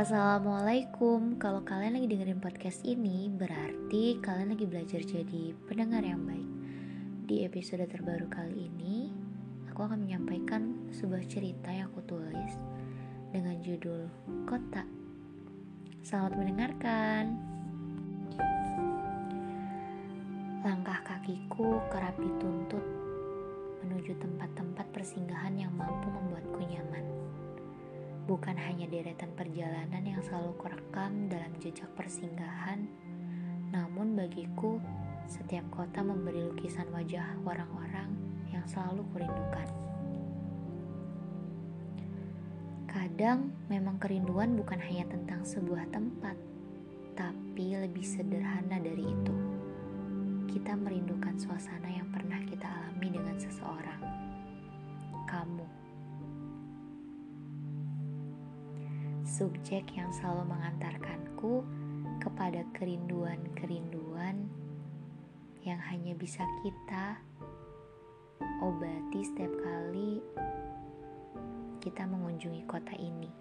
Assalamualaikum. Kalau kalian lagi dengerin podcast ini Berarti kalian lagi belajar jadi pendengar yang baik. Di episode terbaru kali ini Aku akan menyampaikan sebuah cerita yang aku tulis Dengan judul Kota. Selamat mendengarkan. Langkah kakiku kerap dituntut Menuju tempat-tempat persinggahan yang mampu membuatku nyaman bukan hanya deretan perjalanan yang selalu kurekam dalam jejak persinggahan, namun bagiku setiap kota memberi lukisan wajah orang-orang yang selalu kurindukan. Kadang memang kerinduan bukan hanya tentang sebuah tempat, tapi lebih sederhana dari itu. Kita merindukan suasana yang pernah kita alami dengan seseorang. Kamu subjek yang selalu mengantarkanku kepada kerinduan-kerinduan yang hanya bisa kita obati setiap kali kita mengunjungi kota ini.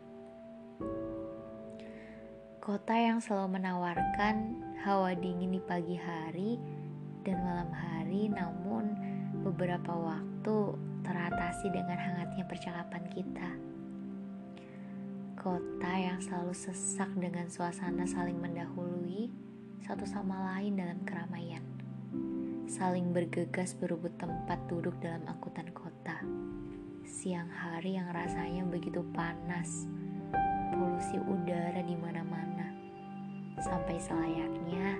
Kota yang selalu menawarkan hawa dingin di pagi hari dan malam hari, namun beberapa waktu teratasi dengan hangatnya percakapan kita kota yang selalu sesak dengan suasana saling mendahului satu sama lain dalam keramaian, saling bergegas berebut tempat duduk dalam angkutan kota. Siang hari yang rasanya begitu panas, polusi udara di mana-mana, sampai selayaknya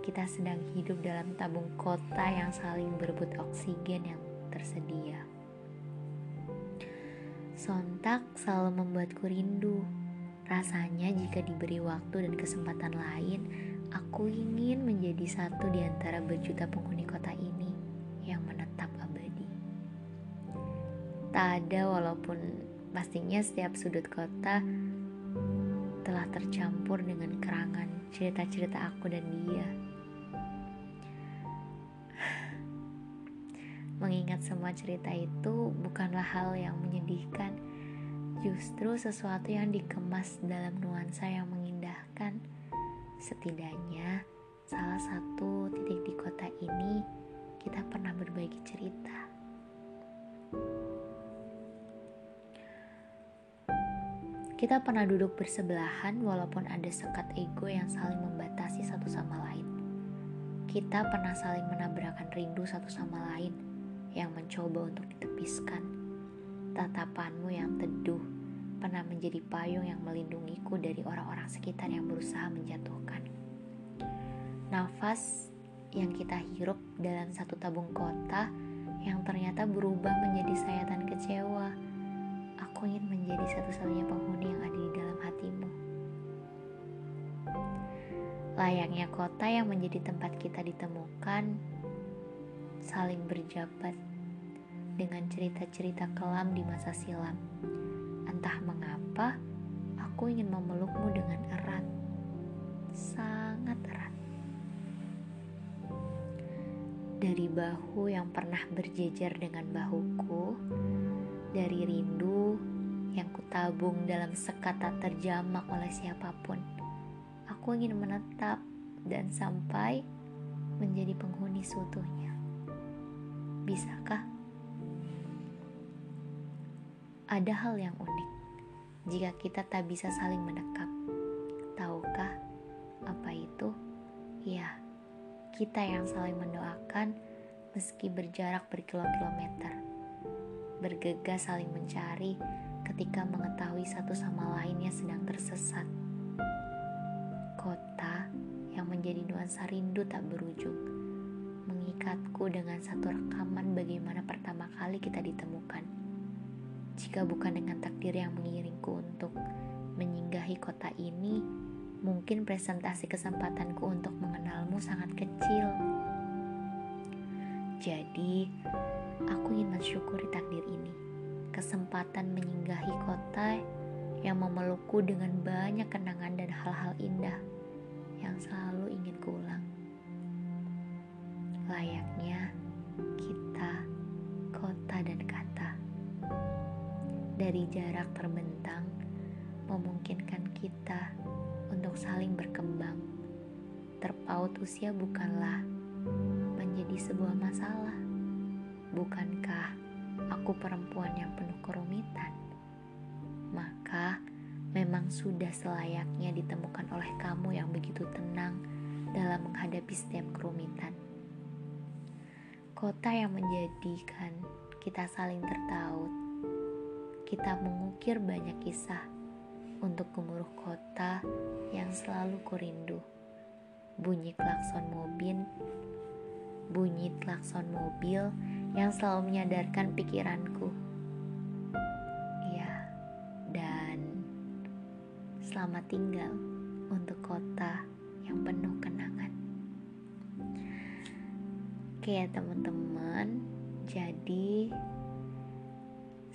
kita sedang hidup dalam tabung kota yang saling berebut oksigen yang tersedia. Sontak selalu membuatku rindu. Rasanya jika diberi waktu dan kesempatan lain, aku ingin menjadi satu di antara berjuta penghuni kota ini yang menetap abadi. Tak ada walaupun pastinya setiap sudut kota telah tercampur dengan kerangan cerita-cerita aku dan dia. Mengingat semua cerita itu bukanlah hal yang menyedihkan, justru sesuatu yang dikemas dalam nuansa yang mengindahkan. Setidaknya, salah satu titik di kota ini kita pernah berbagi cerita. Kita pernah duduk bersebelahan walaupun ada sekat ego yang saling membatasi satu sama lain. Kita pernah saling menabrakan rindu satu sama lain mencoba untuk ditepiskan. Tatapanmu yang teduh pernah menjadi payung yang melindungiku dari orang-orang sekitar yang berusaha menjatuhkan. Nafas yang kita hirup dalam satu tabung kota yang ternyata berubah menjadi sayatan kecewa. Aku ingin menjadi satu-satunya penghuni yang ada di dalam hatimu. Layaknya kota yang menjadi tempat kita ditemukan, saling berjabat dengan cerita-cerita kelam di masa silam. Entah mengapa, aku ingin memelukmu dengan erat, sangat erat. Dari bahu yang pernah berjejer dengan bahuku, dari rindu yang kutabung dalam sekat tak terjamak oleh siapa pun, aku ingin menetap dan sampai menjadi penghuni seutuhnya. Bisakah? Ada hal yang unik jika kita tak bisa saling mendekap. Tahukah apa itu? Ya, kita yang saling mendoakan meski berjarak berkilo-kilometer. Bergegas saling mencari ketika mengetahui satu sama lainnya sedang tersesat. Kota yang menjadi nuansa rindu tak berujung mengikatku dengan satu rekaman bagaimana pertama kali kita ditemukan. Jika bukan dengan takdir yang mengiringku untuk menyinggahi kota ini, mungkin presentasi kesempatanku untuk mengenalmu sangat kecil. Jadi, aku ingin mensyukuri takdir ini. Kesempatan menyinggahi kota yang memelukku dengan banyak kenangan dan hal-hal indah yang selalu ingin kuulang layaknya kita, kota dan kata. Dari jarak terbentang, memungkinkan kita untuk saling berkembang. Terpaut usia bukanlah menjadi sebuah masalah. Bukankah aku perempuan yang penuh kerumitan? Maka memang sudah selayaknya ditemukan oleh kamu yang begitu tenang dalam menghadapi setiap kerumitan. Kota yang menjadikan kita saling tertaut. Kita mengukir banyak kisah untuk gemuruh kota yang selalu kurindu. Bunyi klakson mobil, bunyi klakson mobil yang selalu menyadarkan pikiranku. Ya, dan selamat tinggal untuk kota yang penuh kenangan. Oke ya teman-teman, jadi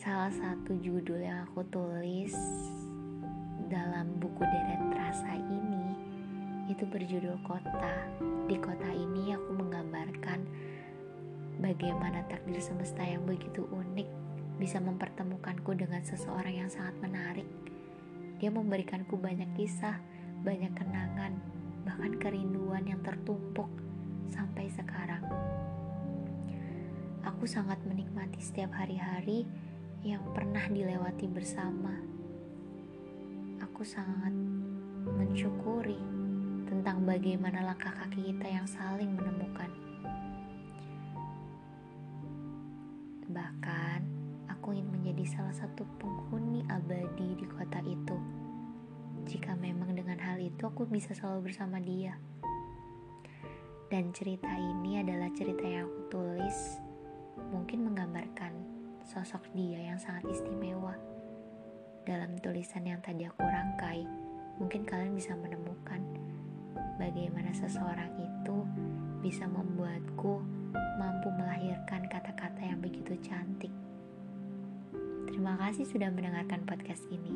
salah satu judul yang aku tulis dalam buku deret rasa ini itu berjudul kota. Di kota ini aku menggambarkan bagaimana takdir semesta yang begitu unik bisa mempertemukanku dengan seseorang yang sangat menarik. Dia memberikanku banyak kisah, banyak kenangan, bahkan kerinduan yang tertumpuk sampai sekarang. Aku sangat menikmati setiap hari-hari yang pernah dilewati bersama. Aku sangat mensyukuri tentang bagaimana langkah kaki kita yang saling menemukan. Bahkan, aku ingin menjadi salah satu penghuni abadi di kota itu. Jika memang dengan hal itu aku bisa selalu bersama dia. Dan cerita ini adalah cerita yang aku tulis, mungkin menggambarkan sosok dia yang sangat istimewa. Dalam tulisan yang tadi aku rangkai, mungkin kalian bisa menemukan bagaimana seseorang itu bisa membuatku mampu melahirkan kata-kata yang begitu cantik. Terima kasih sudah mendengarkan podcast ini.